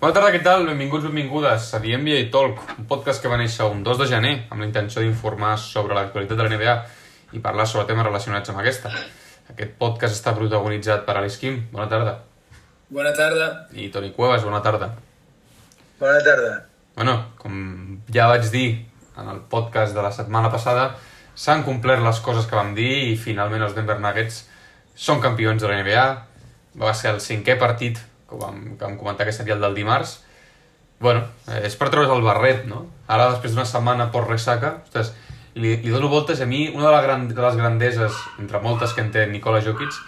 Bona tarda, què tal? Benvinguts, benvingudes a The NBA Talk, un podcast que va néixer un 2 de gener amb la intenció d'informar sobre l'actualitat de la NBA i parlar sobre temes relacionats amb aquesta. Aquest podcast està protagonitzat per Alice Kim, bona tarda, Bona tarda. i Toni Cuevas, bona tarda. Bona tarda. Bueno, com ja vaig dir en el podcast de la setmana passada, s'han complert les coses que vam dir i finalment els Denver Nuggets són campions de la NBA. Va ser el cinquè partit que vam, que vam comentar que seria el del dimarts. Bueno, eh, és per treure's el barret, no? Ara, després d'una setmana por ressaca, ostres, li, li dono voltes a mi, una de, la gran, de les grandeses, entre moltes que en té Nikola Jokic,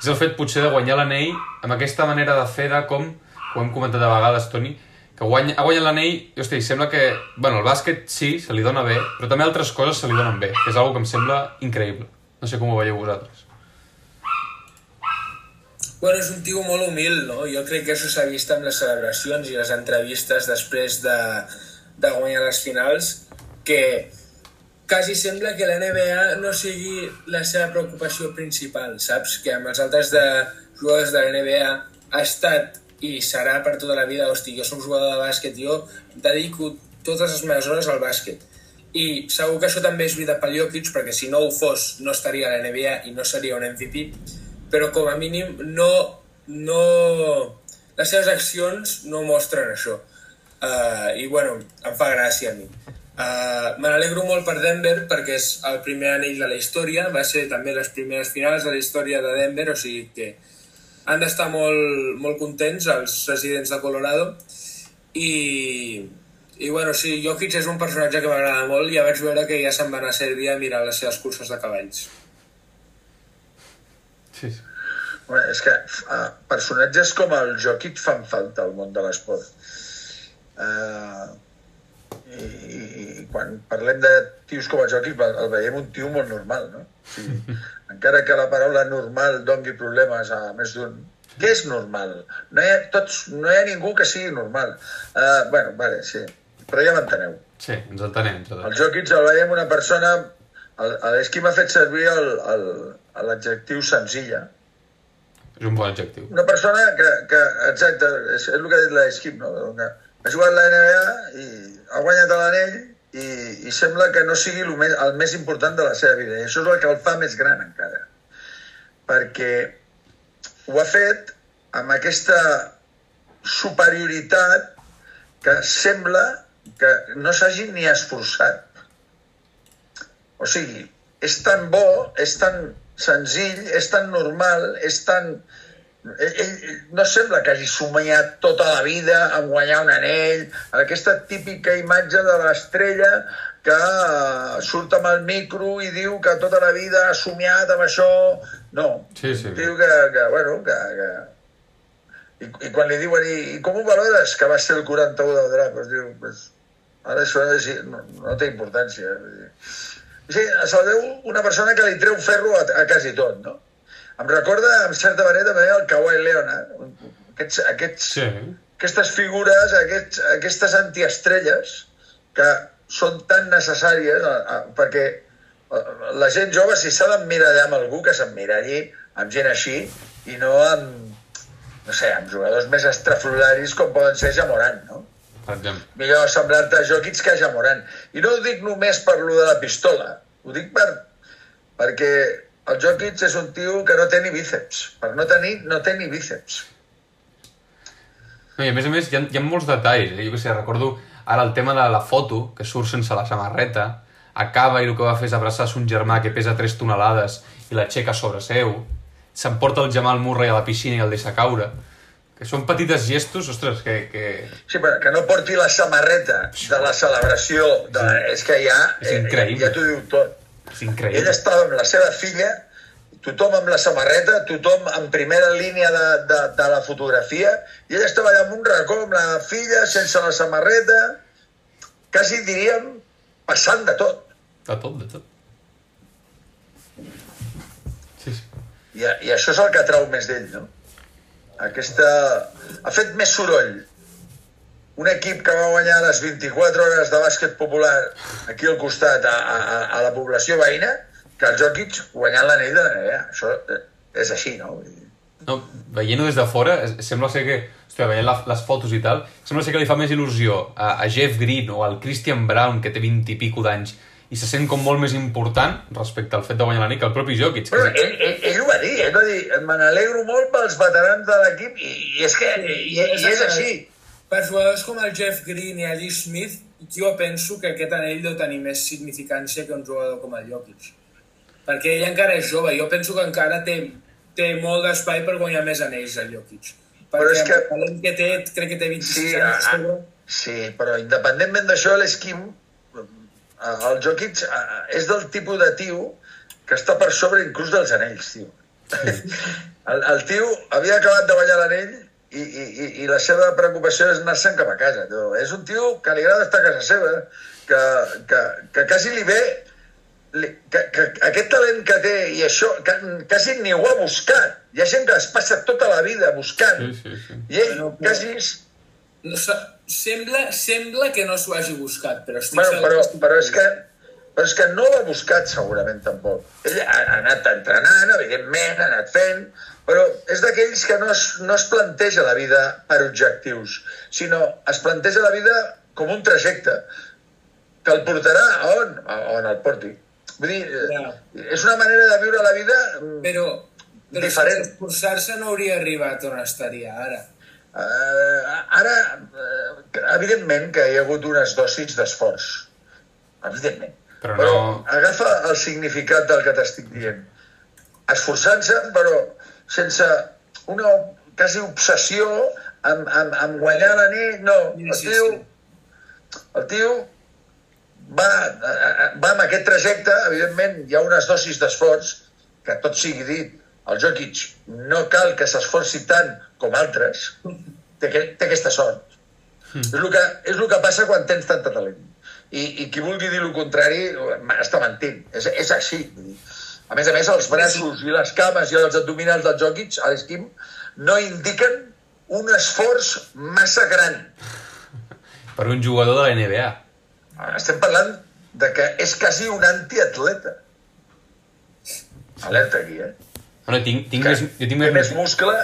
és el fet potser de guanyar l'anell amb aquesta manera de fer de com, ho hem comentat de vegades, Toni, que guanya, ha guanyat l'anell i, hosti, sembla que... Bueno, el bàsquet sí, se li dona bé, però també altres coses se li donen bé, que és una que em sembla increïble. No sé com ho veieu vosaltres. Bueno, és un tio molt humil, no? Jo crec que això s'ha vist amb les celebracions i les entrevistes després de, de guanyar les finals, que quasi sembla que la NBA no sigui la seva preocupació principal, saps? Que amb els altres de jugadors de la NBA ha estat i serà per tota la vida, hosti, jo som jugador de bàsquet, jo dedico totes les meves hores al bàsquet. I segur que això també és veritat pel Jokic, perquè si no ho fos no estaria a la NBA i no seria un MVP, però com a mínim no, no... les seves accions no mostren això. Uh, I bueno, em fa gràcia a mi. Uh, Me n'alegro molt per Denver perquè és el primer anell de la història, va ser també les primeres finals de la història de Denver, o sigui que han d'estar molt, molt contents els residents de Colorado i, i bueno, sí, Jokic és un personatge que m'agrada molt ja vaig veure que ja se'n van a Sèrbia a mirar les seves curses de cavalls. Sí. Bueno, és que uh, personatges com el Jokic fan falta al món de l'esport. Uh, i, i, quan parlem de tios com el Jokic el, veiem un tio molt normal, no? O sigui, encara que la paraula normal dongui problemes a més d'un... Què és normal? No hi ha, tots, no hi ha ningú que sigui normal. Uh, bueno, vale, sí. Però ja m'enteneu. Sí, ens entenem, entre El. Jokic el veiem una persona... L'Esquim ha fet servir l'adjectiu senzilla. És un bon adjectiu. Una persona que, que exacte, és, és el que ha dit l'Esquim, no? Que ha jugat la NBA i ha guanyat l'anell i, i sembla que no sigui el més, el més important de la seva vida. I això és el que el fa més gran encara. Perquè ho ha fet amb aquesta superioritat que sembla que no s'hagi ni esforçat. O sigui, és tan bo, és tan senzill, és tan normal, és tan... Ell, ell no sembla que hagi somiat tota la vida en guanyar un anell, aquesta típica imatge de l'estrella que eh, surt amb el micro i diu que tota la vida ha somiat amb això. No, Sí, sí. diu que, que bueno, que, que... I, I quan li diuen, i, i com ho valores que va ser el 41 del draft? Pues diu, pues, ara això és, no, no té importància. Sí, veu una persona que li treu ferro a, a quasi tot, no? Em recorda, en certa manera, també el Kawhi Leonard. Aquests, aquests, Sí. aquestes figures, aquests, aquestes antiestrelles que són tan necessàries a, a, perquè eh, la gent jove, si s'ha d'emmirallar amb algú, que s'emmiralli amb gent així i no amb, no sé, amb jugadors més estrafolaris com poden ser Jamorant, no? Millor semblar-te a Jokic que a Jamorant. I no ho dic només per lo de la pistola, ho dic per, perquè el Jokic és un tio que no té ni bíceps. Per no tenir, no té ni bíceps. No, i a més a més, hi ha, hi ha molts detalls. Eh? Jo què sé, recordo ara el tema de la foto, que surt sense la samarreta, acaba i el que va fer és abraçar son germà que pesa 3 tonelades i l'aixeca sobre seu, s'emporta el Jamal Murray a la piscina i el deixa caure, que són petites gestos, ostres, que... que... Sí, però que no porti la samarreta de la celebració. De... És que ja, És increïble. ja, t'ho diu tot. És Ell increïble. estava amb la seva filla, tothom amb la samarreta, tothom en primera línia de, de, de la fotografia, i ell estava allà amb un racó amb la filla, sense la samarreta, quasi diríem passant de tot. De tot, de tot. Sí, sí. I, I això és el que atrau més d'ell, no? Aquesta... Ha fet més soroll un equip que va guanyar les 24 hores de bàsquet popular aquí al costat a, a, a la població veïna que el Jokic guanyant l'anell de la NBA. Això eh, és així, no? No, veient-ho des de fora, sembla ser que... Hòstia, veient la, les fotos i tal, sembla ser que li fa més il·lusió a, a Jeff Green o al Christian Brown, que té 20 i pico d'anys, i se sent com molt més important respecte al fet de guanyar la nit que el propi Jokic. Però ell, ell, ell ho va dir, me n'alegro molt pels veterans de l'equip i, i és que i, i és així. Per jugadors com el Jeff Green i Ali Smith, jo penso que aquest anell deu tenir més significància que un jugador com el Jokic. Perquè ell encara és jove, jo penso que encara té, té molt d'espai per guanyar més anells el Jokic. Perquè Però és que- el talent que té, crec que té 26 Sí, anys. a, sobre. a, sí, però independentment d'això, l'Esquim, eh, el Jokic eh, és del tipus de tio que està per sobre inclús dels anells, tio. El, el tio havia acabat de ballar l'anell i, i, i, i la seva preocupació és anar-se'n cap a casa. Tio. És un tio que li agrada estar a casa seva, que, que, que quasi li ve li, que, que aquest talent que té i això, que, quasi ni ho ha buscat. Hi ha gent que es passa tota la vida buscant. Sí, sí, sí. I ell però- quasi... és- No, sembla, sembla que no s'ho hagi buscat, però estic Bueno, però, però, és que, però és que no l'ha buscat segurament tampoc. Ell ha, ha anat entrenant, evidentment, ha anat fent, però és d'aquells que no es, no es planteja la vida per objectius, sinó es planteja la vida com un trajecte que el portarà a on? A on el porti. Vull dir, Ja. és una manera de viure la vida Però, però Diferent. sense esforçar-se no hauria arribat on estaria ara. Uh, ara, uh, evidentment que hi ha hagut unes dosis d'esforç. Evidentment. Però però no- agafa el significat del que t'estic dient. Esforçant-se, però sense una quasi obsessió amb, amb, amb guanyar la nit. No, Sí, el tio, sí. el tio va, eh, va amb aquest trajecte, evidentment hi ha unes dosis d'esforç, que tot sigui dit, el Jokic no cal que s'esforci tant com altres, té, que- té aquesta sort. Mm. És, el que, és el que passa quan tens tanta talent. I, i qui vulgui dir el contrari està mentint. És, és així. A més a més, els braços i les cames i els abdominals del Jokic, a l'esquim, no indiquen un esforç massa gran. Per un jugador de la NBA. Estem parlant de que és quasi un antiatleta. Alerta aquí, eh? Bueno, tinc, tinc Que més, jo tinc més més... muscle,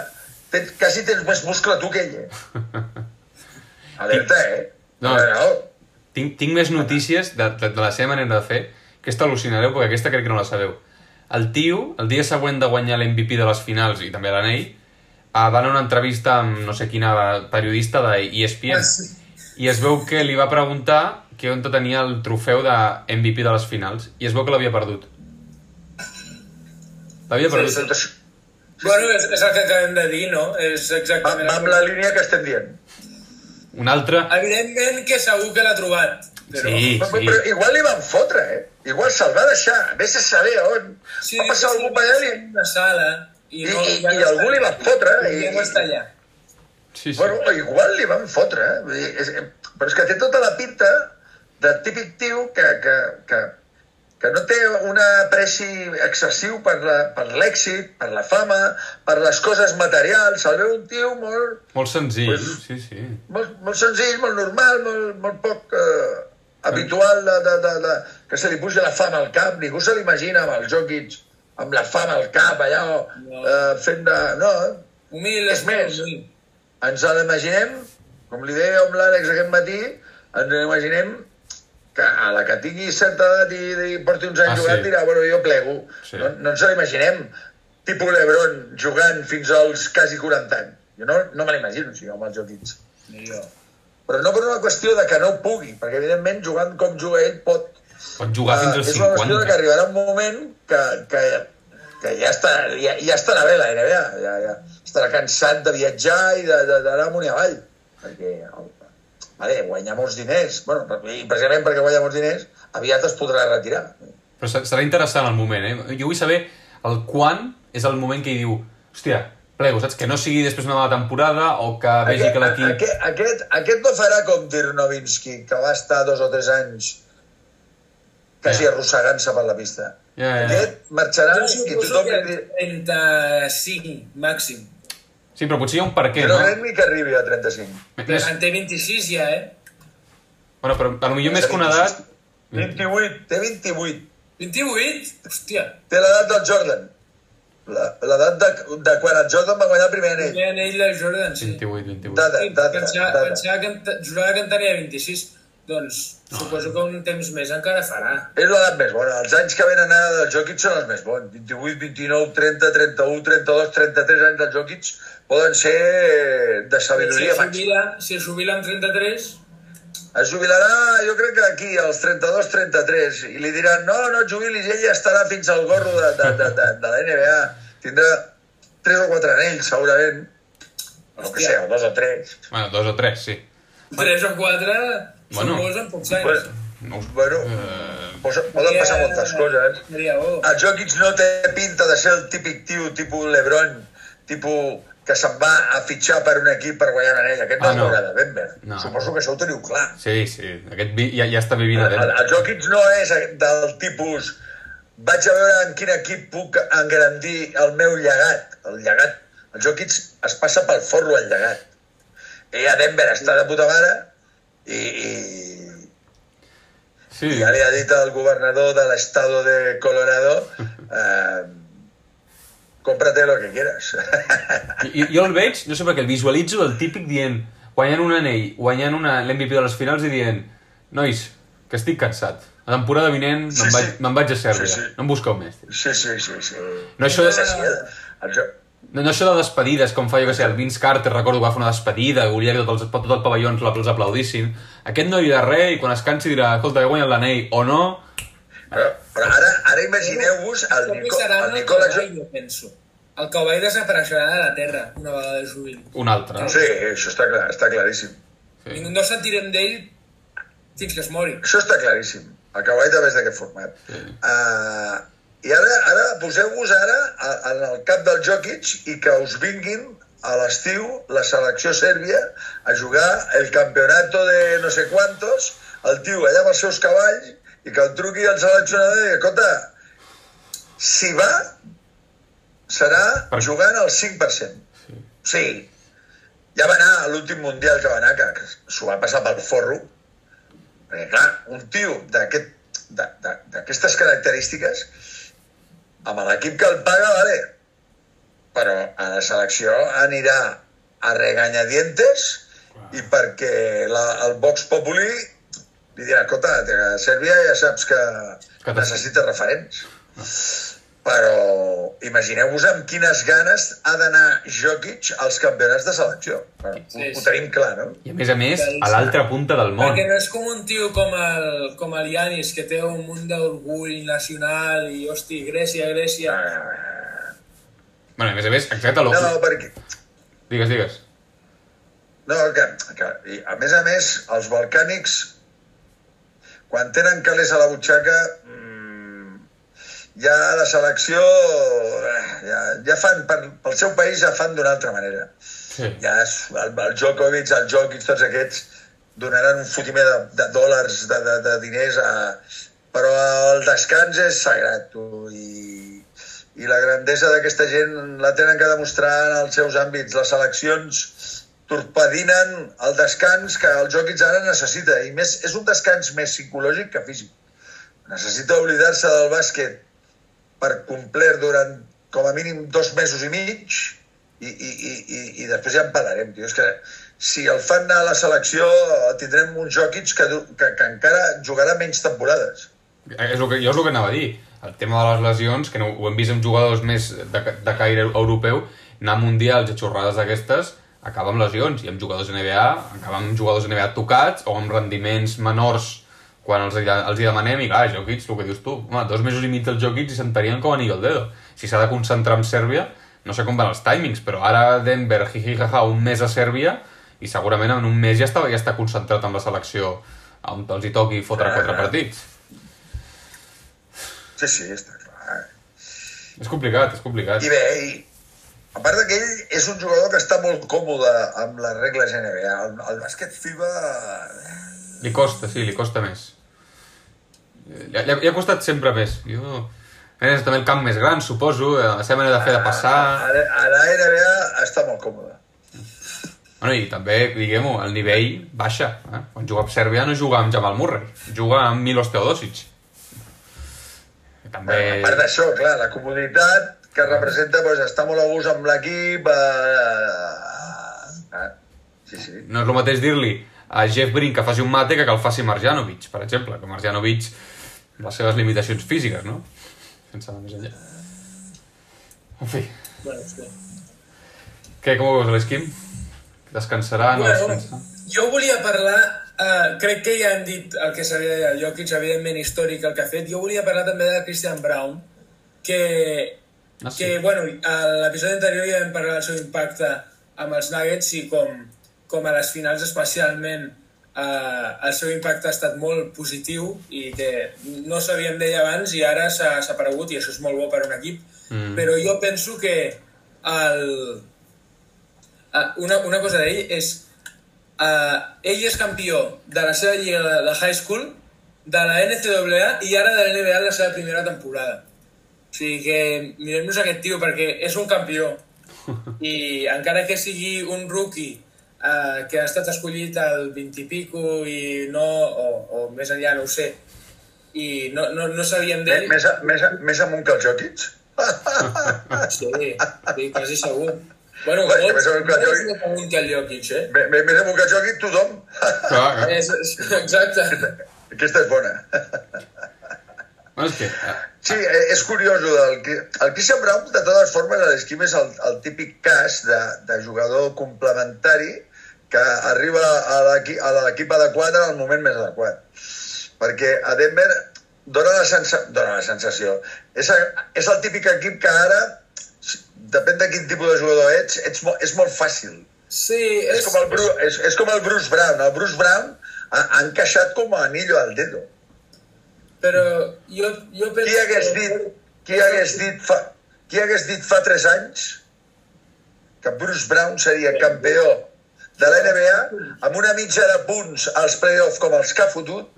tens, quasi tens més muscle tu que ell, eh? Alerta, eh? No. no. Tinc, tinc més notícies de, de, de la seva manera de fer, que esta al·lucinareu, perquè aquesta crec que no la sabeu. El tio, el dia següent de guanyar l'MVP de les finals i també l'anell, eh, va anar a una entrevista amb no sé quina periodista de ESPN. Ah, sí. I es veu que li va preguntar que on tenia el trofeu de MVP de les finals. I es veu que l'havia perdut. L'havia Sí, perdut. tot això- Bueno, és, és el que acabem de dir, no? És Va, exactament... va amb la línia que estem dient. Un altre... Evidentment que segur que l'ha trobat. Però... Sí, Però, sí. però igual li van fotre, eh? Igual se'l va deixar. Vés a saber on. Sí, va passar algú per allà i, en una sala i, i, no, i, ja i no algú li va fotre. I I, està allà. Sí, sí. Bueno, igual li van fotre, eh? Vull dir, és, però és que té tota la pinta de típic tio que, que, que, que no té un apreci excessiu per la- per l'èxit, per, per la fama, per les coses materials. El veu un tio molt, Molt senzill, Pues- sí, sí. molt, molt senzill, molt normal, molt, molt poc eh, habitual de, de, de, de, que se li puja la fama al cap. Ningú se l'imagina amb el Jokic, amb la fama al cap, allà, No. eh, fent de... No, Humil, És més. humil. ens l'imaginem, com li deia amb l'Àlex aquest matí, ens l'imaginem que a la que tingui certa edat i, i porti uns anys Ah, jugant sí. dirà, bueno, jo plego. Sí. No, no ens l'imaginem tipus Lebron jugant fins als quasi 40 anys. Jo no, no me l'imagino així, amb els. Ni jo. Però no per una qüestió de que no pugui, perquè evidentment jugant com juga ell pot... Pot jugar fins eh, als és una qüestió de que 50. arribarà un moment que, que, que ja, està, ja, ja estarà bé la NBA, ja, ja estarà cansat de viatjar i d'anar amunt i avall. Perquè, vale, guanyar molts diners, bueno, i precisament perquè guanya molts diners, aviat es podrà retirar. Però se- serà interessant el moment, eh? Jo vull saber el quan és el moment que hi diu hòstia, plego, saps? Que no sigui després d'una mala temporada o que vegi Aquest, que l'equip... aquest, aquest, aquest no farà com Dirk Nowitzki, que va estar dos o tres anys quasi Ja. arrossegant-se per la pista. Ja, ja. Aquest marxarà Jo i tothom que li dirà... 35, màxim. Sí, però potser hi ha un per què, No no? crec ni que arribi a 35. Més... En té 26 ja, eh? Bueno, però potser més que una edat... 28, té 28. 28? Hòstia. Té l'edat del Jordan. La- L'edat de, de quan el Jordan va guanyar el primer anell. Primer anell de Jordan, sí. 28, 28. Dada, Sí, dada, pensava, dada. pensava que jurava que en tenia 26. Doncs suposo que un temps més encara farà. És l'edat més bona. Els anys que venen ara del Jokic són els més bons. 28, 29, 30, 31, 32, 33 anys del Jokic poden ser de Si sabidoria es màxima. jubila, si es jubila amb 33, Es jubilarà, jo crec que aquí, als 32, 33, i li diran, no, no et jubilis, ell ja estarà fins al gorro de, de, de, de, de la NBA. Tindrà 3 o 4 anells, segurament. O no que sé, o 2 o 3. Bueno, dos o tres, sí. 3 o 4 Bueno. són molts en pocs anys. Bueno, No, us- bueno eh, pos- poden passar moltes coses. El Jokic no té pinta de ser el típic tio, tipus Lebron, tipus que se'n va a fitxar per un equip per guanyar l'anell. Aquest no Ah, no. de Denver. No. Suposo que això ho teniu clar. sí, sí. Aquest vi ja, ja està vivint a El, Denver. el Jokic no és del tipus vaig a veure en quin equip puc engrandir el meu llegat. El llegat, el Jokic es passa pel forro el llegat. Ell a Denver està de puta mare i, i, Sí, i ja li ha dit al governador de l'estado de Colorado eh, cómprate lo que quieras. I, jo el veig, no sé per què, el visualitzo el típic dient, guanyant un anell, guanyant una l'MVP de les finals i dient, nois, que estic cansat. La temporada vinent Sí, me'n sí. vaig, me'n vaig a Sèrbia. Sí, sí. No em busqueu més. tio. sí, sí, sí, sí. No, això de, jo, no, no això de despedides, com fa, jo que sé, el Vince Carter, recordo que va fer una despedida, volia que tot el, tot el pavelló els, els aplaudissin. Aquest no dirà res i quan es cansi dirà, escolta, he guanyat l'anell, o no... però, ara, ara imagineu-vos el, Nico, el el Nicola jo penso. El cavall desapareixerà de la Terra una vegada es jubili. Un altre. Sí, això està, clar, està claríssim. Sí. I no sentirem d'ell fins que es mori. Això està claríssim. El cavall també és d'aquest format. Sí. Uh, I ara, ara poseu-vos ara en el cap del Jokic i que us vinguin a l'estiu la selecció sèrbia a jugar el campeonato de no sé quantos, el tio allà amb els seus cavalls i que el truqui al seleccionador i escolta, si va, serà Per- jugant al 5%. Sí. Sí, ja va anar a l'últim mundial que va anar, que, que s'ho va passar pel forro, perquè clar, un tio d'aquest- de- de- d'aquestes característiques, amb l'equip que el paga, vale, però a la selecció anirà a regañadientes i perquè la, el Vox Populi li dirà, escolta, Sèrbia ja saps que, Que necessita referents. Però imagineu-vos amb quines ganes ha d'anar Jokic als campionats de selecció. Bueno, Sí, ho, ho sí. tenim clar, no? I a més a més, a l'altra punta del món. Perquè no és com un tio com el, com el Yanis, que té un munt d'orgull nacional i, hosti, Grècia, Grècia... Ah, Bueno, a més a més, exacte, lo... No, perquè... Digues, digues. No, que, que i a més a més, els balcànics, quan tenen calés a la butxaca, mm, ja la selecció, eh, ja, ja fan, per, pel seu país ja fan d'una altra manera. Sí. Ja és, el, el Djokovic, el Jokic, tots aquests donaran un fotimer de, de dòlars, de, de, de diners, a... però el descans és sagrat, tu, i, i la grandesa d'aquesta gent la tenen que demostrar en els seus àmbits. Les seleccions torpedinen el descans que el Jokic ara necessita, i més, és un descans més psicològic que físic. Necessita oblidar-se del bàsquet per complir durant com a mínim dos mesos i mig i, i, i, i, i després ja en parlarem, tio. És que si el fan anar a la selecció tindrem un Jokic que, que, que encara jugarà menys temporades. És el que, jo és el que anava a dir. El tema de les lesions, que no, ho hem vist amb jugadors més de, de caire europeu, anar a mundials i xorrades d'aquestes, acaba amb lesions. I amb jugadors NBA, acaba amb jugadors NBA tocats o amb rendiments menors quan els, els hi demanem. I clar, Jokic, el que dius tu, home, dos mesos i mig del Jokic i sentarien com a al dedo. Si s'ha de concentrar en Sèrbia, no sé com van els timings, però ara Denver, jiji, jaja, un mes a Sèrbia i segurament en un mes ja està, ja està concentrat amb la selecció on els hi toqui fotre Ah, quatre partits. Sí, sí, està clar. És complicat, és complicat. I bé, i, a part que ell és un jugador que està molt còmode amb les regles NBA. El, el bàsquet FIBA... Li costa, sí, li costa més. Li ha, li ha, li ha costat sempre més. Jo... És també el camp més gran, suposo, eh, la seva manera de fer de passar... A, a, a la NBA està molt còmode. Bueno, I també, diguem-ho, el nivell baixa. Eh? Quan juga a Sèrbia no juga amb Jamal Murray, juga amb Milos Teodosic. També... A part d'això, clar, la comoditat que representa pues, estar molt a gust amb l'equip. Eh, eh, sí, sí. No és el mateix dir-li a Jeff Green que faci un mate que que el faci Marjanovic, per exemple, que Marjanovic les seves limitacions físiques, no? Sense anar més enllà. En fi, Bueno, sí. què, com ho veus, l'Esquim? Descansarà, no Bueno, descansarà? jo volia parlar, uh, crec que ja han dit el que sabia de Jokic, evidentment històric el que ha fet, jo volia parlar també de Christian Brown, que, Ah, sí? que bueno, a l'episodi anterior ja vam parlar del seu impacte amb els Nuggets i com, com a les finals especialment uh, el seu impacte ha estat molt positiu i que no sabíem d'ell abans i ara s'ha aparegut i això és molt bo per a un equip, Mm. però jo penso que el, Ah, una, una cosa d'ell és uh, ell és campió de la seva lliga de, de high school de la NCAA i ara de la NBA en la seva primera temporada o sigui que mirem-nos aquest tio perquè és un campió i encara que sigui un rookie uh, que ha estat escollit al 20 i pico i no, o, o més enllà, no ho sé i no, no, no sabíem d'ell Més, més, més amunt que el Jokic? sí, sí, quasi segur bueno, que molts, més amunt que el Jokic. pregunta el Jokic, eh? Bé- bé- Més amunt que el Jokic, tothom. Clar, clar. És, és, exacte. Aquesta és bona. Bueno, és que... Sí, eh, és curiós, del... El Christian Brown, de totes formes, a l'esquim és el, el típic cas de, de jugador complementari que arriba a l'equi- a l'equip adequat en el moment més adequat. Perquè a Denver dona la, sensa, dona la sensació. És, a- és el típic equip que ara, depèn de quin tipus de jugador ets, ets mo, és molt fàcil. Sí, És, és, com el Bruce, és, és com el Bruce Brown. El Bruce Brown ha, ha encaixat com a anillo al dedo. Però jo, jo penso... Qui hagués que- dit, qui hagués dit, fa, qui hagués dit fa 3 anys que Bruce Brown seria campió de la NBA amb una mitja de punts als playoffs com els que ha fotut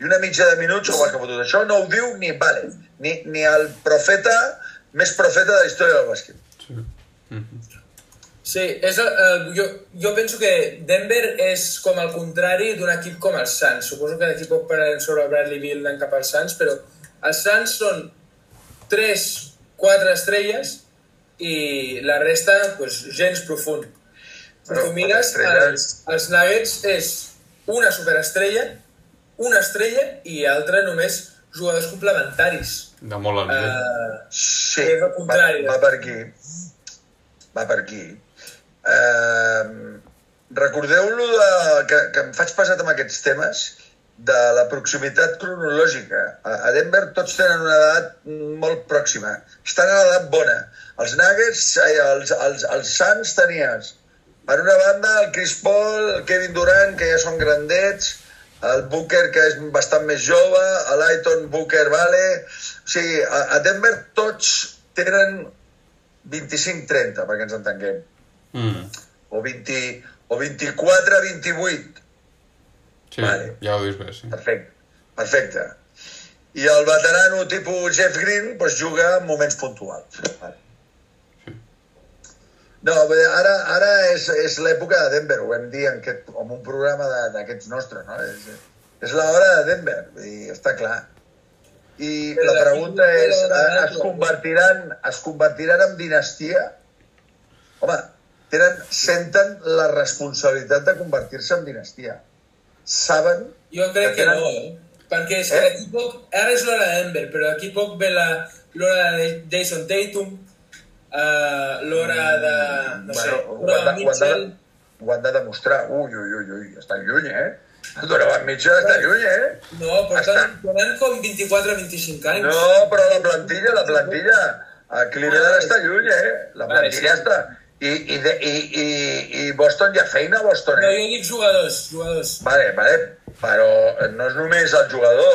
i una mitja de minuts com els que ha fotut. Això no ho diu ni Vale, ni, ni el profeta més profeta de la història del bàsquet. Sí, és, el- el, jo, jo penso que Denver és com el contrari d'un equip com els Suns. Suposo que d'aquí poc parlarem sobre el Bradley Beal anant cap als Suns, però els Suns són 3, 4 estrelles i la resta, pues, gens profund. Però tu mires, estrelles- els, els Nuggets és una superestrella, una estrella i altra només jugadors complementaris. De molt alt nivell. Uh, Sí, És va, contrari. va per aquí. Va per aquí. Uh, Recordeu-lo de, que, que em faig pesat amb aquests temes de la proximitat cronològica. A, Denver tots tenen una edat molt pròxima. Estan a l'edat bona. Els Nuggets, els, els, els Suns tenies per una banda el Chris Paul, el Kevin Durant, que ja són grandets, el Booker, que és bastant més jove, l'Aiton Booker, vale... O sigui, a Denver tots tenen 25-30, perquè ens entenguem. Mm. O, 20, o 24-28. Sí, Vale. ja ho dius bé, sí. Perfecte. Perfecte. I el veterano tipus Jeff Green doncs, juga en moments puntuals. Vale. No, bé, ara, ara és, és l'època de Denver, ho vam dir en, aquest, en un programa de- d'aquests nostres, no? És, és l'hora de Denver, i està clar. I la pregunta és, de- es convertiran, es convertiran en dinastia? Home, tenen, senten la responsabilitat de convertir-se en dinastia. Saben Jo crec que tenen- no, eh? Perquè és Eh? que d'aquí poc... Ara és l'hora de Denver, però d'aquí poc ve la- l'hora de Jason Tatum, uh, l'hora de... No sé, ho, han Donovan de, Mitchell... ho han de demostrar. Ui, ui, ui, ui, estan lluny, eh? Donovan Mitchell està lluny, eh? No, porten, Està- porten com 24-25 anys. No, però la plantilla, la plantilla, a Cleveland està lluny, eh? La plantilla està... I, i, i, i, I Boston ha feina, Boston, No, eh? jo dic jugadors, jugadors. Vale, vale, però no és només el jugador,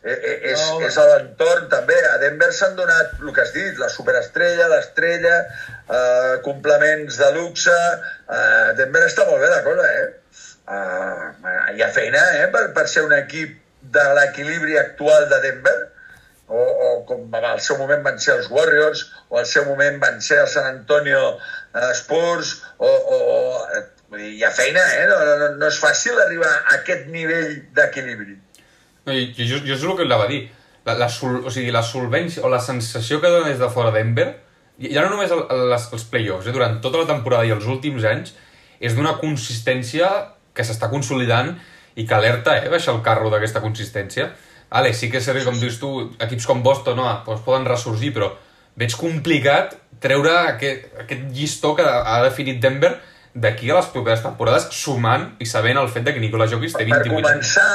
eh, eh, és, No, és a l'entorn també. A Denver s'han donat el que has dit, la superestrella, l'estrella, eh, complements de luxe. Eh, Denver està molt bé la cosa, eh? Eh, hi ha feina, eh, per, per ser un equip de l'equilibri actual de Denver, o, o com al seu moment van ser els Warriors, o al seu moment van ser el San Antonio eh, Spurs, o, o, o hi ha feina, eh? No, no, no és fàcil arribar a aquest nivell d'equilibri. No, i jo, jo és el que anava a dir. La, la, sol, o sigui, la solvència o la sensació que dona des de fora Denver ja no només el, el, les, els play-offs, eh, durant tota la temporada i els últims anys, és d'una consistència que s'està consolidant i que alerta, eh, baixar el carro d'aquesta consistència. Ale, sí que és cert que, com dius tu, equips com Boston no, doncs poden ressorgir, però veig complicat treure aquest, aquest llistó que ha definit Denver d'aquí a les properes temporades, sumant i sabent el fet de que Nikola Jokic té 28 Per començar,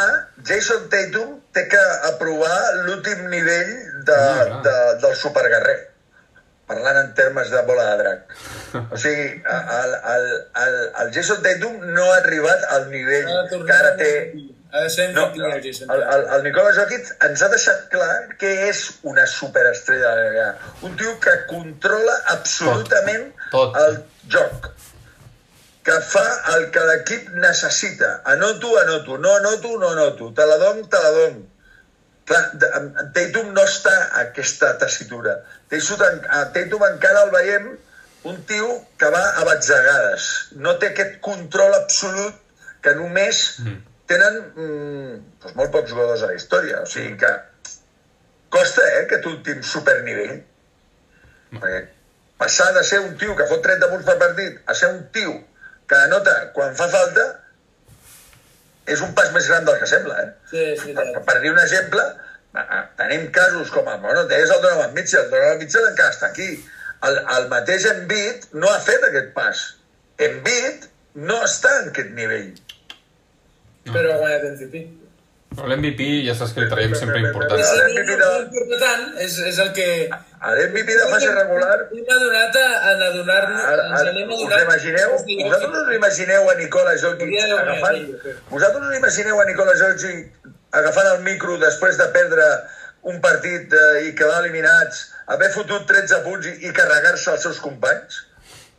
Jason Tatum té que aprovar l'últim nivell de, Ah, de, del superguerrer parlant en termes de bola de drac. O sigui, el, el, el, el Jason Tatum no ha arribat al nivell que ara té... Ha de ser No, Jason el, el, el Nicola Jokic ens ha deixat clar que és una superestrella de la. Un tio que controla absolutament Tot, tot. el joc que fa el que l'equip necessita. Anoto, anoto, no anoto, no anoto. Te la dono, te la dono. Tatum no està a aquesta tessitura. Tatum, encara el veiem un tio que va a batzegades. No té aquest control absolut que només tenen mm, doncs molt pocs jugadors a la història. O sigui que costa, eh, aquest últim supernivell. Perquè passar de ser un tio que fot 30 punts per partit a ser un tio que anota quan fa falta és un pas més gran del que sembla, eh? Sí, sí, Per, sí. per dir un exemple, a- a- tenim casos com, a- bueno, deies el Donovan Mitchell, el Donovan Mitchell encara està aquí. El, el mateix Embiid no ha fet aquest pas. Embiid no està en aquest nivell. Però ha guanyat MVP. Però l'MVP ja saps que li traiem sempre I importància. si no, MVP no, de- no importa tant, és, és el que... L'MVP de fase regular Hem adonat a, a adonar-nos... Us imagineu, vosaltres us imagineu a Nicola Jokic agafant, però. vosaltres us imagineu a Nicola Jokic agafant el micro després de perdre un partit eh, i quedar eliminats, haver fotut 13 punts i, i carregar-se els seus companys?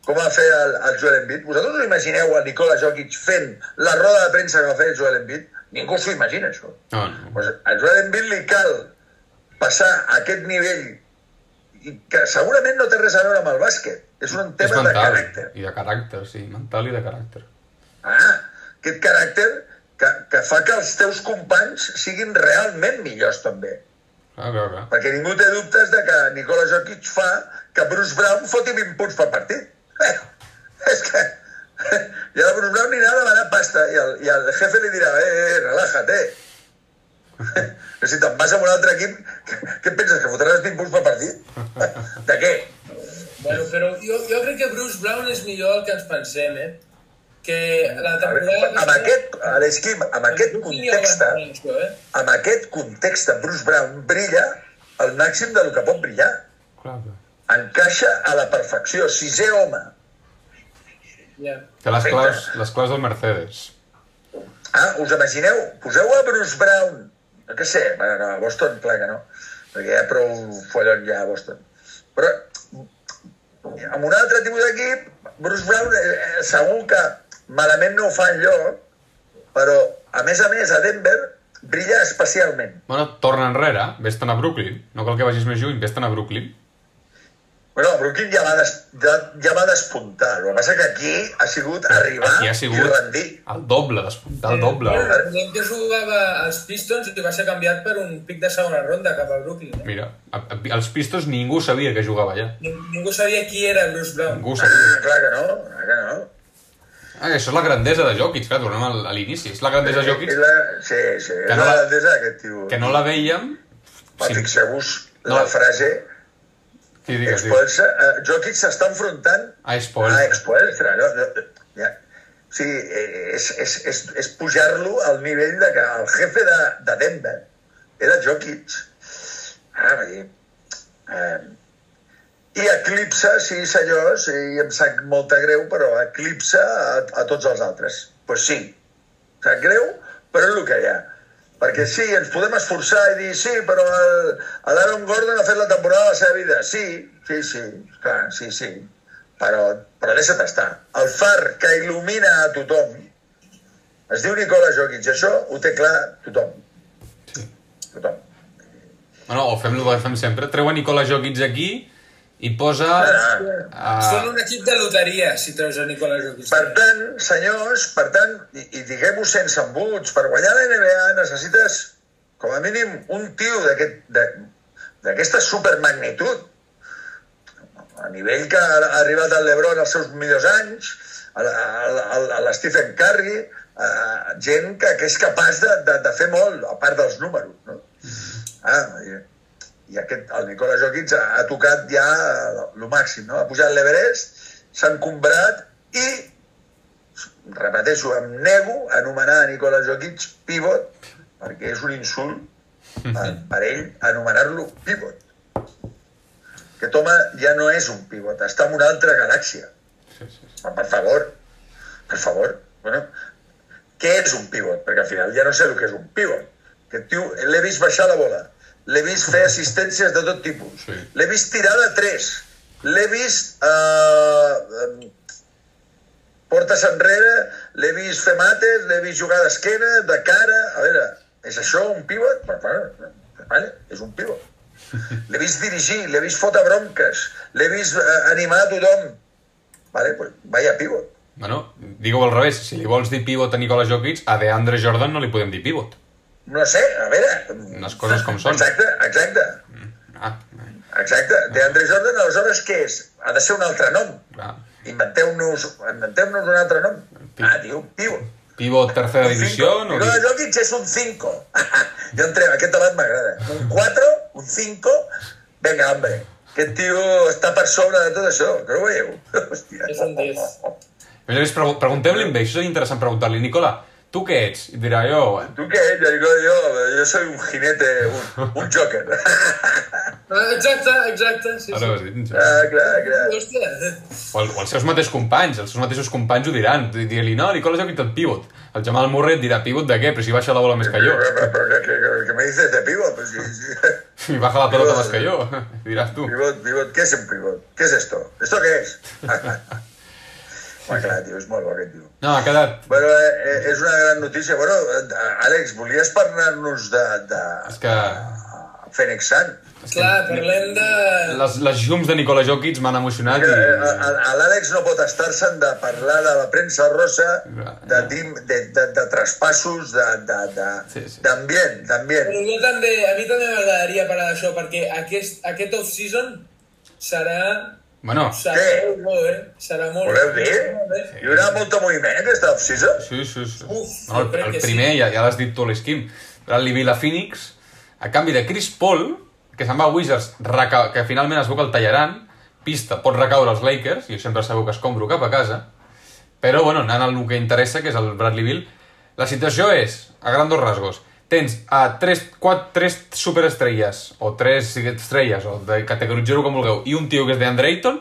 Com va fer el, el Joel Embiid? Vosaltres us imagineu a Nicola Jokic fent la roda de premsa que va fer el Joel Embiid? Ningú s'ho imagina, això. No, no. Pues a Joel Embiid li cal passar a aquest nivell i que segurament no té res a veure amb el bàsquet. És un És tema de mental. caràcter. I de caràcter, sí. Mental i de caràcter. Ah, aquest caràcter que, que fa que els teus companys siguin realment millors també. Clar, clar, clar. Perquè ningú té dubtes de que Nicola Jokic fa que Bruce Brown foti 20 punts per partit. Eh, és que... I el Bruce Brown anirà a demanar pasta i el, i el jefe li dirà, eh, eh relájate. si te'n vas a un altre equip, què, penses, que fotràs 20 punts per partit? De què? Bueno, però jo, jo crec que Bruce Brown és millor que ens pensem, eh? Que la temporada... amb aquest, a l'esquim, amb aquest context, eh? amb aquest context, Bruce Brown brilla al màxim del que pot brillar. clar, clar. Encaixa a la perfecció, sisè home. Té les claus, les claus del Mercedes. Ah, us imagineu? Poseu a Bruce Brown, no què sé, bueno, no, a Boston, que no, perquè hi ha prou follon ja a Boston. Però amb un altre tipus d'equip, Bruce Brown eh, eh, segur que malament no ho fa enlloc, però a més a més a Denver brilla especialment. Bueno, torna enrere, vés-te'n a Brooklyn. No cal que vagis més lluny, vés-te'n a Brooklyn. Bueno, Brooklyn ja va, des, ja, ja va despuntar. El que passa que aquí ha sigut arribar Aquí ha i sigut rendir. el doble, despuntar el doble. Bueno, recordem que jugava als Pistons i va ser canviat per un pic de segona ronda cap a Brooklyn. Eh? Mira, a, a, els Pistons ningú sabia que jugava allà. Ning- Ningú sabia qui era Bruce Brown. Ningú Ah, sabia. clar que no, clar que no. Ah, això és la grandesa de Jokic, clar, tornem al- a l'inici. És la grandesa de Jokic la, sí, sí, Que és no la la- grandesa d'aquest tio. que no la veiem... Va, Sí, fixeu-vos No. la frase sí, digues. Expulsa, uh, Jokic s'està enfrontant A Spoel. a Expulsa. No, no, ja. O sigui, eh, és, és, és, és pujar-lo al nivell de que el jefe de, de Denver era Jokic. Ah, dir, eh, I eclipsa, sí senyors, i em sap molta greu, però eclipsa a, a tots els altres. Doncs pues sí, sap greu, però és el que hi ha. Perquè sí, ens podem esforçar i dir sí, però el- l'Aaron Gordon ha fet la temporada de la seva vida. Sí, sí, sí, clar, sí, sí. Però, però deixa't estar. El far que il·lumina a tothom es diu Nicola Jokic. Això ho té clar tothom. Sí. Tothom. Bueno, o fem el que fem sempre. Treu a Nicola Jokic aquí i posa... Ah, Són Uh, un equip de loteria, si treus a Nicola Jokic. Per tant, senyors, per tant, i, i diguem-ho sense embuts, per guanyar la NBA necessites, com a mínim, un tio d'aquesta supermagnitud. a nivell que ha arribat el Lebron als seus millors anys, a, a, a, a Stephen Curry, a, gent que, que és capaç de, de, de fer molt, a part dels números. No? Ah, i, i aquest, el Nicola Jokic ha, ha tocat ja el màxim, no? ha pujat l'Everest, s'ha encombrat i, repeteixo, em nego a anomenar a Nicola Jokic pivot, perquè és un insult per, per ell anomenar-lo pivot. Aquest home ja no és un pivot, està en una altra galàxia. Sí, sí, sí. Per favor, per favor. Bueno, què és un pivot? Perquè al final ja no sé el que és un pivot. Aquest tio, l'he vist baixar la bola, l'he vist fer assistències de tot tipus, Sí. l'he vist tirar de tres, l'he vist eh, portes enrere, l'he vist fer mates, l'he vist jugar d'esquena, de cara... A veure, és això un pivot? Vale, és un pivot. L'he vist dirigir, l'he vist fotre bronques, l'he vist eh, animar a tothom. Vale, pues vaya pivot. Bueno, digue-ho al revés. Si li vols dir pivot a Nicola Jokic, a DeAndre Jordan no li podem dir pivot. No sé, a veure... Les coses com són. Exacte, exacte, Ah, exacte. DeAndre Jordan, aleshores, què és? Ha de ser un altre nom. clar. Inventeu-nos inventeu un altre nom. Ah, tio, pivot. Pivot tercera Un divisió, no dic... Jokic és un 5. jo entrem, aquest debat m'agrada. Un 4, un 5, vinga, hombre. Aquest tio està per sobre de tot això, que no ho veieu? Hòstia. És un 10. A més a més, pregu- preguntem-li amb ell, això és interessant preguntar-li, Nicola, tu què ets? I dirà, jo, bueno, ¿Tú qué? Yo digo, yo, yo soy un jinete, un, un joker. Ah, exacte, exacte, sí, ara ho has sí. dit. sí. ah, clar, clar. Hòstia, O, el, o els seus mateixos companys, els seus mateixos companys ho diran. Dir-li, no, Nicola Jokic el pivot. El Jamal Murray et dirà, pivot de què? Però si baixa la bola més que jo. ¿qué, qué, qué me dices de pivot? Pues, sí, sí. Si baja la pelota més que jo. Diràs tu. Pivot, pivot, ¿qué es un pivot? ¿Qué es esto? ¿Esto qué es? Clar, tio, és molt bo aquest tio. No, ha quedat... Bueno, eh, eh, és una gran notícia. Bueno, eh, Àlex, volies parlar-nos de, de És que Phoenix Sun? clar, parlem de... les, les llums de Nicola Jokic m'han emocionat Que, eh, i... a- a- L'Àlex no pot estar-se'n de parlar de la premsa rosa, de, tim, de, de, de traspassos, d'ambient, de, Sí, de, sí. d'ambient. Però jo també, a mi també m'agradaria parlar d'això, perquè aquest, aquest off-season serà... Bueno, Serà Què? molt bo, eh? Serà molt Voleu dir? bé. Hi haurà molt de moviment aquesta off-season? sí, sí, sí. Uf, no, el, el primer, sí. ja, ja l'has dit tu l'esquim, Bradley Bill a Phoenix, a canvi de Chris Paul, que se'n va a Wizards, que finalment es veu que el tallaran, pista, pot recaure als Lakers, i jo sempre sabeu que es compro cap a casa, però, bueno, anant al que interessa, que és el Bradley Bill, la situació és, a grandos rasgos, tens a tres, quatre, tres superestrelles, o tres estrelles, o de categoritzar-ho com vulgueu, i un tio que és d'Andre Ayton,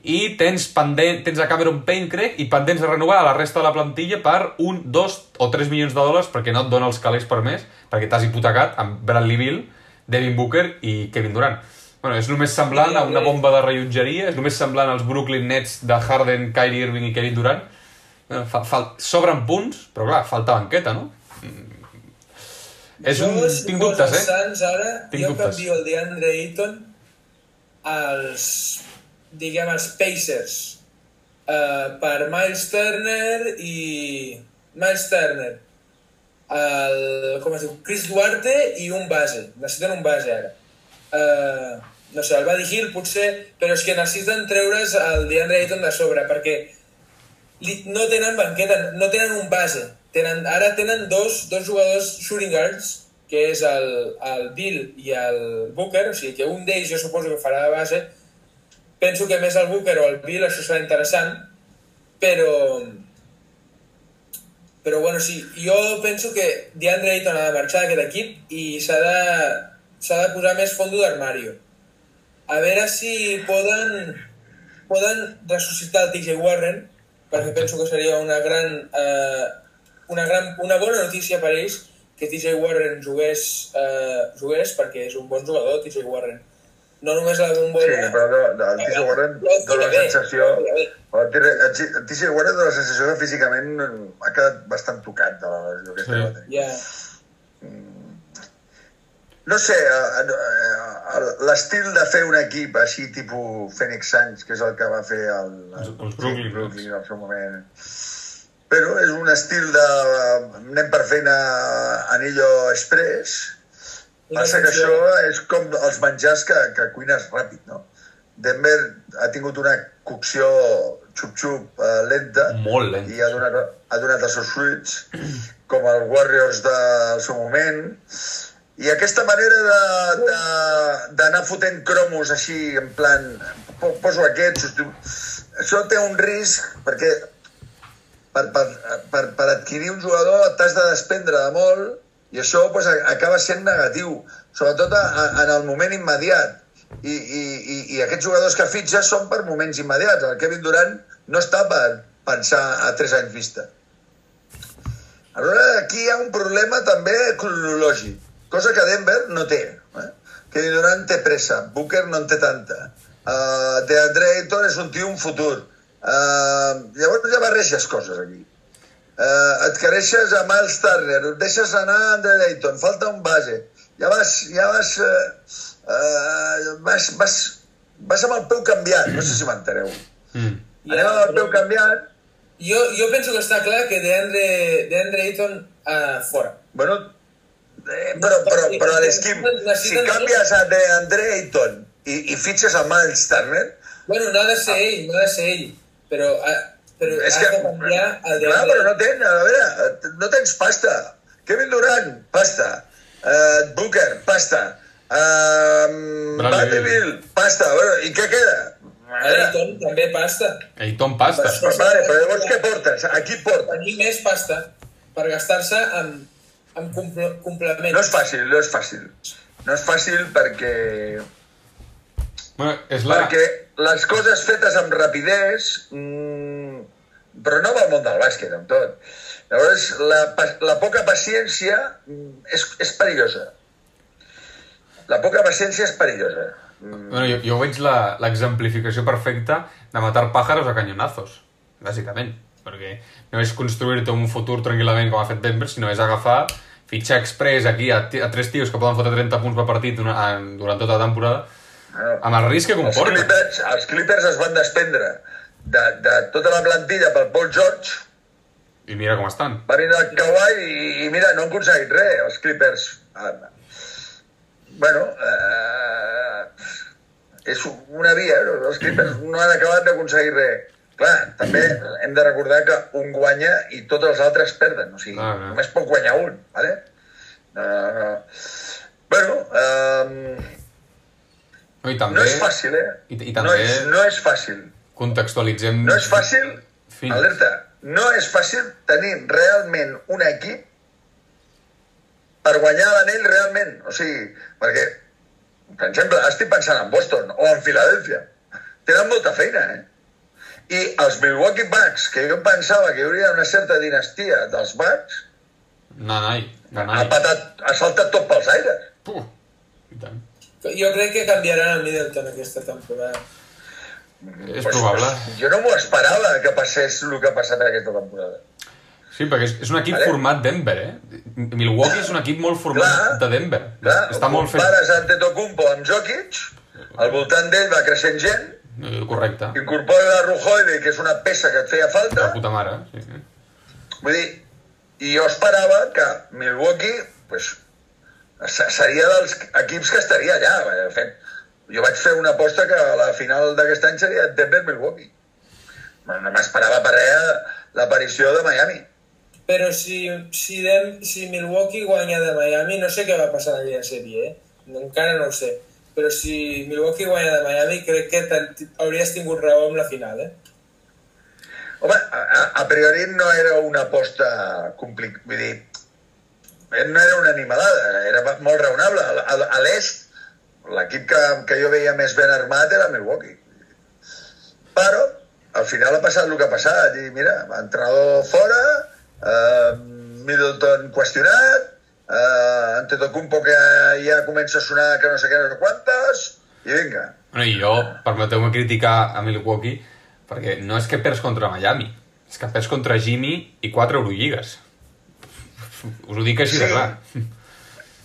i tens, pendent, tens a Cameron Payne, crec, i pendents de renovar a la resta de la plantilla per un, dos o tres milions de dòlars perquè no et dona els calés per més, perquè t'has hipotecat amb Bradley Bill, Devin Booker i Kevin Durant. Bueno, és el més semblant a una bomba de rellotgeria, és el més semblant als Brooklyn Nets de Harden, Kyrie Irving i Kevin Durant. Bueno, fa, fa, sobren punts, però clar, falta banqueta, no? És un... Jo, Tinc dubtes, eh? Suns, ara, Tinc jo dubtes. canvio el DeAndre Ayton als, diguem, els Pacers uh, per Miles Turner i... Miles Turner el, com es diu, Chris Duarte i un base. Necessiten un base ara. Uh, no sé, el Buddy Hill potser, però és que necessiten treure's el DeAndre Ayton de sobre, perquè li, no tenen banqueta, no tenen un base. Tenen, ara tenen dos, dos jugadors shooting guards, que és el, el Bill i el Booker, o sigui que un d'ells jo suposo que farà de base. Penso que més el Booker o el Bill, això serà interessant, però... Però bueno, sí, jo penso que DeAndre Ayton ha de marxar d'aquest equip i s'ha de, s'ha de posar més fondo d'armario. A veure si poden, poden ressuscitar el TJ Warren, perquè penso que seria una gran, eh, una, gran, una bona notícia per ells que TJ Warren jugués, eh, jugués perquè és un bon jugador, TJ Warren. No només la Sí, bombolla... però no, no, el Tisha Warren dona la sensació... El Tisha Warren dona la sensació que físicament ha quedat bastant tocat de la lesió que Sí. sí. va tenir. Ja, No sé, eh, eh, l'estil de fer un equip així, tipus Phoenix Suns, que és el que va fer el, Els- els Brooklyn Brooklyn al seu moment. Però és un estil de... anem per feina anillo express. Una Passa que això és com els menjars que, que cuines ràpid, no? Denver ha tingut una cocció xup-xup eh, lenta Molt lent. i ha donat, ha donat els seus fruits, com el Warriors del seu moment. I aquesta manera de- de- d'anar fotent cromos així, en plan, po- poso aquest, substitu- això té un risc perquè per, per, per, per adquirir un jugador t'has de desprendre de molt i això pues, acaba sent negatiu, sobretot a, a, en el moment immediat. I, i, i, I aquests jugadors que fitxes són per moments immediats. El Kevin Durant no està per pensar a tres anys vista. Aleshores, aquí hi ha un problema també cronològic, cosa que Denver no té. Eh? Kevin Durant té pressa, Booker no en té tanta. Uh, DeAndre Ayton és un tio un futur. Uh, llavors ja barreges coses aquí. Uh, et quereixes a Miles Turner, et deixes anar a Andre Ayton, falta un base. Ja vas, ja vas, uh, uh, vas, vas, vas amb el peu canviat, no sé si m'enteneu. Mm. Anem amb el peu canviat, Jo, jo penso que està clar que DeAndre, DeAndre Ayton uh, fora. Bueno, eh, però, però, però a l'esquim, si canvies a DeAndre Ayton i, i fitxes a Miles Turner, Bueno, no ha de ser ell, no ha de ser ell, però, uh, però és has que... de canviar el Clar, DeAndre però no tens, a veure, no tens pasta. Kevin Durant, pasta. Uh, Booker, pasta. Uh, Bradley Vanderbilt, pasta. Bueno, I què queda? A veure, Ayton també pasta. Ayton pasta. però, vale, però llavors què portes? A qui portes? Tenir més pasta per gastar-se amb, amb comple complements. No és fàcil, no és fàcil. No és fàcil perquè Bueno, és la... perquè les coses fetes amb rapidesa, mm, però no va al món del bàsquet, amb tot. Llavors, la, la poca paciència mm, és, és perillosa. La poca paciència és perillosa. Mm, Bueno, jo, jo veig l'exemplificació perfecta de matar pájaros a canyonazos, bàsicament. Perquè no és construir-te un futur tranquil·lament com ha fet Denver, sinó és agafar, fitxar express aquí a, a tres tios que poden fotre 30 punts per partit en, durant tota la temporada, bueno, amb el risc que els, comporta. Clippers, els Clippers es van desprendre de, de tota la plantilla pel Paul George, I mira com estan. va vindre el Kawhi i, i mira, no han aconseguit res, els Clippers. Ah, bueno, eh, és una via, no? els Clippers no han acabat d'aconseguir res. Clar, també hem de recordar que un guanya i tots els altres perden, o sigui, Ah, ah. només pot guanyar un, ¿vale? No, no, no. Bueno, eh, No, I també no és fàcil, eh? I- i no, també- és, no és fàcil. contextualitzem... No és fàcil, Fins. alerta, no és fàcil tenir realment un equip per guanyar l'anell realment. O sigui, perquè, per exemple, estic pensant en Boston o en Filadèlfia. Tenen molta feina, eh? I els Milwaukee Bucks, que jo pensava que hi hauria una certa dinastia dels Bucks, Nanai, ha, nanai. patat, ha saltat tot pels aires. Puh, i tant. Jo crec que canviaran el Middleton aquesta temporada. És probable. Jo no m'ho esperava que passés el que ha passat aquesta temporada. Sí, perquè és, és un equip Vale. format Denver, eh? Milwaukee és un equip molt format Clar. de Denver. Clar, Està molt fet... Compares Antetokounmpo amb Jokic, al voltant d'ell va creixent gent, Eh, Correcte. incorpora la Rujoide, que és una peça que et feia falta, La puta mare. Sí, sí. vull dir, i jo esperava que Milwaukee pues, seria dels equips que estaria allà. De fet, jo vaig fer una aposta que a la final d'aquest any seria Denver-Milwaukee. No m'esperava per res l'aparició de Miami. Però si, si, Dem, si Milwaukee guanya de Miami, no sé què va passar en aquella sèrie, eh? Encara no ho sé. Però si Milwaukee guanya de Miami, crec que hauries tingut raó amb la final, eh? Home, a, a- a priori no era una aposta complicada, vull dir, eh, no era una animalada, era molt raonable. A, a, l'est, l'equip que, que jo veia més ben armat era Milwaukee. Però, al final ha passat el que ha passat, i mira, entrenador fora, eh, Middleton qüestionat, eh, Antetokounmpo que ja comença a sonar que no sé què, no sé quantes, i vinga. Bueno, i jo, permeteu-me criticar a Milwaukee, perquè no és que perds contra Miami, és que perds contra Jimmy i quatre Eurolligues. Us ho dic així de Sí. clar.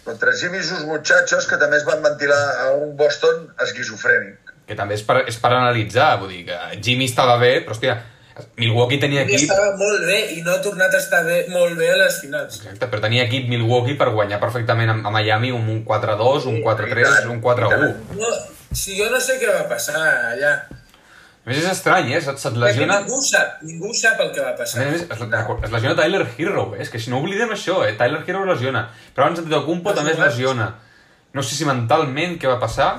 Contra Jimmy i sus muchachos, que també es van ventilar a un Boston esquizofrènic. Que també és per, és per analitzar, vull dir que Jimmy estava bé, però hòstia, Milwaukee tenia equip... estava molt bé i no ha tornat a estar bé, molt bé a les finals. Exacte, però tenia equip Milwaukee per guanyar perfectament a, a Miami un 4-2, un 4-3, un 4-1. No, si jo no sé què va passar allà. A més, és estrany, eh? Se't, se't Perquè lesiona... ningú sap, ningú sap el que va A passar. més, a més, es, es lesiona Tyler Hero, eh? És que si no oblidem això, eh? Tyler Hero es lesiona. Però abans Antetokounmpo Els també es lesiona. No sé si mentalment què va passar.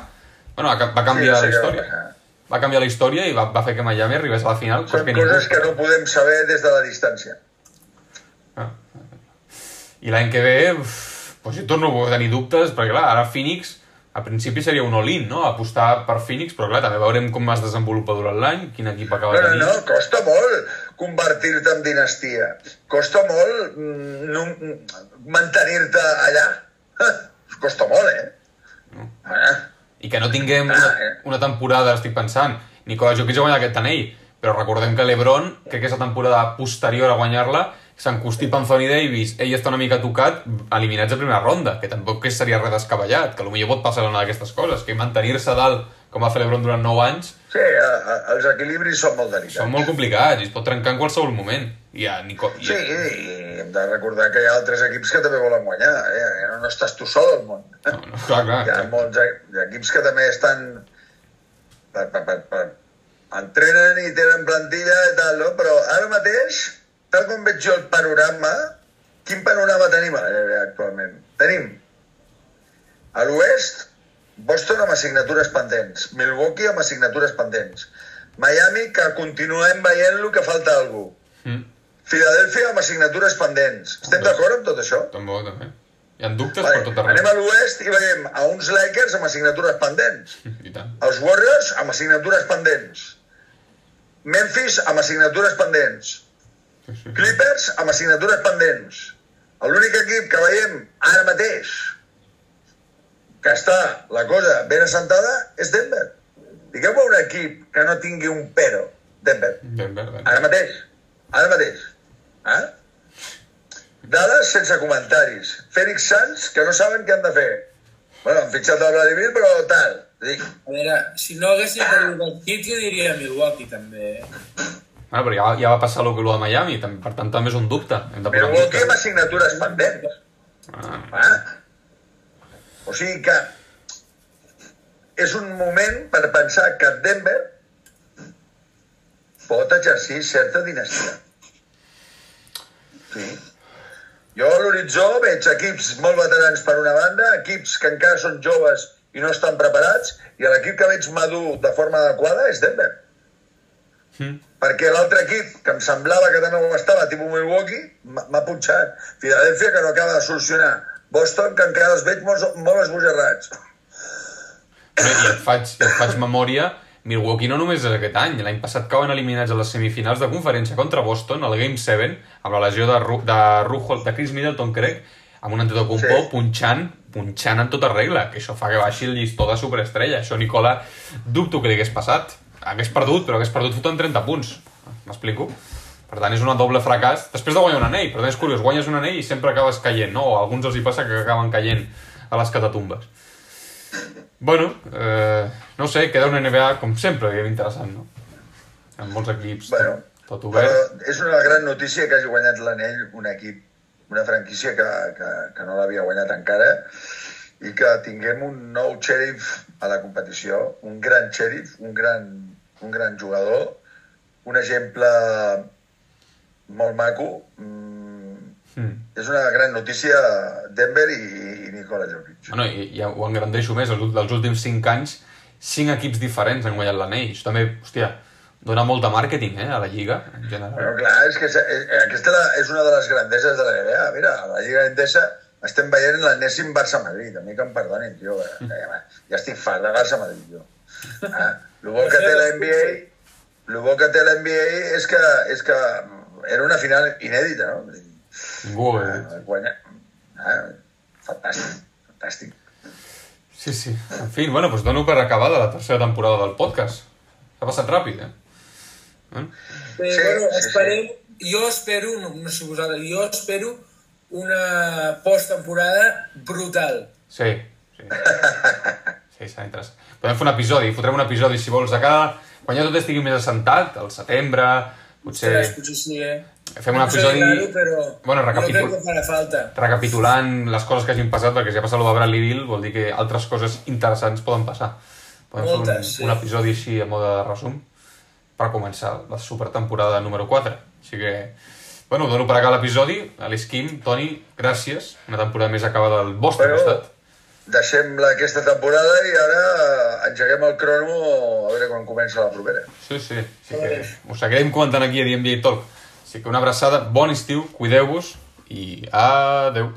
Bueno, va, va canviar Sí, la història. Va canviar la història i va, va fer que Miami arribés a la final. Són que ningú- coses que no podem saber des de la distància. Ah. I l'any que ve, uf, doncs jo torno a tenir dubtes, perquè clar, ara Phoenix, a principi seria un all-in, no? Apostar per Phoenix, però clar, també veurem com es desenvolupa durant l'any, quin equip acaba No, no, tenint. no, costa molt convertir-te en dinastia. Costa molt mm, no, mantenir-te allà. Costa molt, eh? Ah, I que no tinguem una, Ah, eh. una temporada, estic pensant, Nikola Jokic ha guanyat aquest anell, però recordem que l'Ebron, crec que és la temporada posterior a guanyar-la, s'encostipa Anthony Davis, ell està una mica tocat, eliminats a primera ronda, que tampoc que seria res descabellat, que potser pot passar una d'aquestes coses, que mantenir-se dalt, com va fer l'Ebron durant 9 anys, sí, a, a, els equilibris són molt delicats. són molt complicats i es pot trencar en qualsevol moment. I a Nico... I... Sí, i hem de recordar que hi ha altres equips que també volen guanyar. Eh? No, no estàs tu sol al món. No, no, clar, clar. Hi ha molts e- equips que també estan... Per, per, per, per, entrenen i tenen plantilla i tal, no? Però ara mateix, tal com veig jo el panorama, quin panorama tenim NBA actualment? Tenim a l'oest Boston amb assignatures pendents, Milwaukee amb assignatures pendents, Miami que continuem veient-lo que falta algú, Mm. Filadèlfia amb assignatures pendents. Estem d'acord amb tot això? Tampoc, també. Hi ha dubtes Vale, per tot arreu. anem a l'oest i veiem a uns Lakers amb assignatures pendents, I tant. els Warriors amb assignatures pendents, Memphis amb assignatures pendents. Clippers amb assignatures pendents. L'únic equip que veiem ara mateix que està la cosa ben assentada és Denver. Digueu-me un equip que no tingui un pero, Denver. Denver, Denver. Ara mateix. Ara mateix. Eh? Dades sense comentaris. Fènix Sants, que no saben què han de fer. Bueno, han fitxat el Vladimir, però tal. Dic, A veure, si no haguessin perdut el Heat, jo diria Milwaukee, també. eh? Bueno, però ja, ja va passar el que lo de Miami, per tant també és un dubte. Hem de posar en Milwaukee amb assignatures pendents. Ah, Ah. O sigui que és un moment per pensar que Denver pot exercir certa dinastia. Sí. Jo a l'horitzó veig equips molt veterans per una banda, equips que encara són joves i no estan preparats, i l'equip que veig madur de forma adequada és Denver. Mm. Perquè l'altre equip, que em semblava que també ho estava, tipus Milwaukee, m'ha punxat. Filadèlfia, que no acaba de solucionar. Boston, que encara els veig molt, molt esbojarrats. Bé, I et faig, et faig memòria, Milwaukee no només és aquest any, l'any passat cauen eliminats a les semifinals de conferència contra Boston, al Game 7, amb la lesió de, Ru de, Rujo, de Chris Middleton, crec, amb un Antetokounmpo Sí. punxant, punxant en tota regla, que això fa que baixi el llistó de superestrella. Això, Nicola, dubto que li hagués passat. Hagués perdut, però hagués perdut fotent 30 punts. M'explico? Per tant, és un doble fracàs. Després de guanyar un anell, però també és curiós, guanyes un anell i sempre acabes caient, no? O a alguns els hi passa que acaben caient a les catatumbes. Bueno, eh, no sé, queda una NBA, com sempre, que interessant, no? Amb molts equips, Bueno, tot Però obert. és una gran notícia que hagi guanyat l'anell un equip, una franquícia que, que, que no l'havia guanyat encara i que tinguem un nou xèrif a la competició, un gran xèrif, un gran, un gran jugador, un exemple molt maco. Mm, Mm. és una gran notícia Denver i, i Nikola Jokic. Bueno, i, i ho engrandeixo més, els, dels últims 5 anys, 5 equips diferents han guanyat l'anell. Això també, hòstia, dona molta màrqueting, eh, a la Lliga, en general. Bueno, clar, és que és, és, aquesta és una de les grandeses de la NBA. Mira, a la Lliga Endesa estem veient l'enèsim Barça-Madrid. A mi que em perdonin, tio. eh, que Ja, ja estic fart de Barça-Madrid, jo. Ah, el bo que té la NBA, el bo que té la NBA és que, és que era una final inèdita, no? Ningú... Eh? Ah, Guanya. Ah, fantàstic, fantàstic. Sí, sí. En fi, bueno, doncs dono per acabada la tercera temporada del podcast. S'ha passat ràpid, eh? eh? Eh, Sí, bueno, sí, esperem, jo espero, no, no sé vosaltres, jo espero una posttemporada brutal. Sí, sí. Sí, serà interessant. Podem fer un episodi, fotrem un episodi, si vols, de cada... Quan ja tot estigui més assentat, al setembre, potser... Ostres, potser sí, eh? Fem un No sé episodi- raro, però Bueno, recapitul- que farà falta. recapitulant les coses que hagin passat, perquè si ha passat el de Bradley Bill vol dir que altres coses interessants poden passar. Podem fer Moltes, un, sí. un episodi així a mode de resum per començar la supertemporada número 4. Així que, bueno, dono per acá l'episodi. Alice Kim, Toni, gràcies. Una temporada més acabada del vostre Bueno, costat. Deixem la, aquesta temporada i ara engeguem el crono a veure quan comença la propera. Sí, sí. Així que us seguirem comentant aquí a DMB Talk. Així que una abraçada, bon estiu, cuideu-vos i adeu.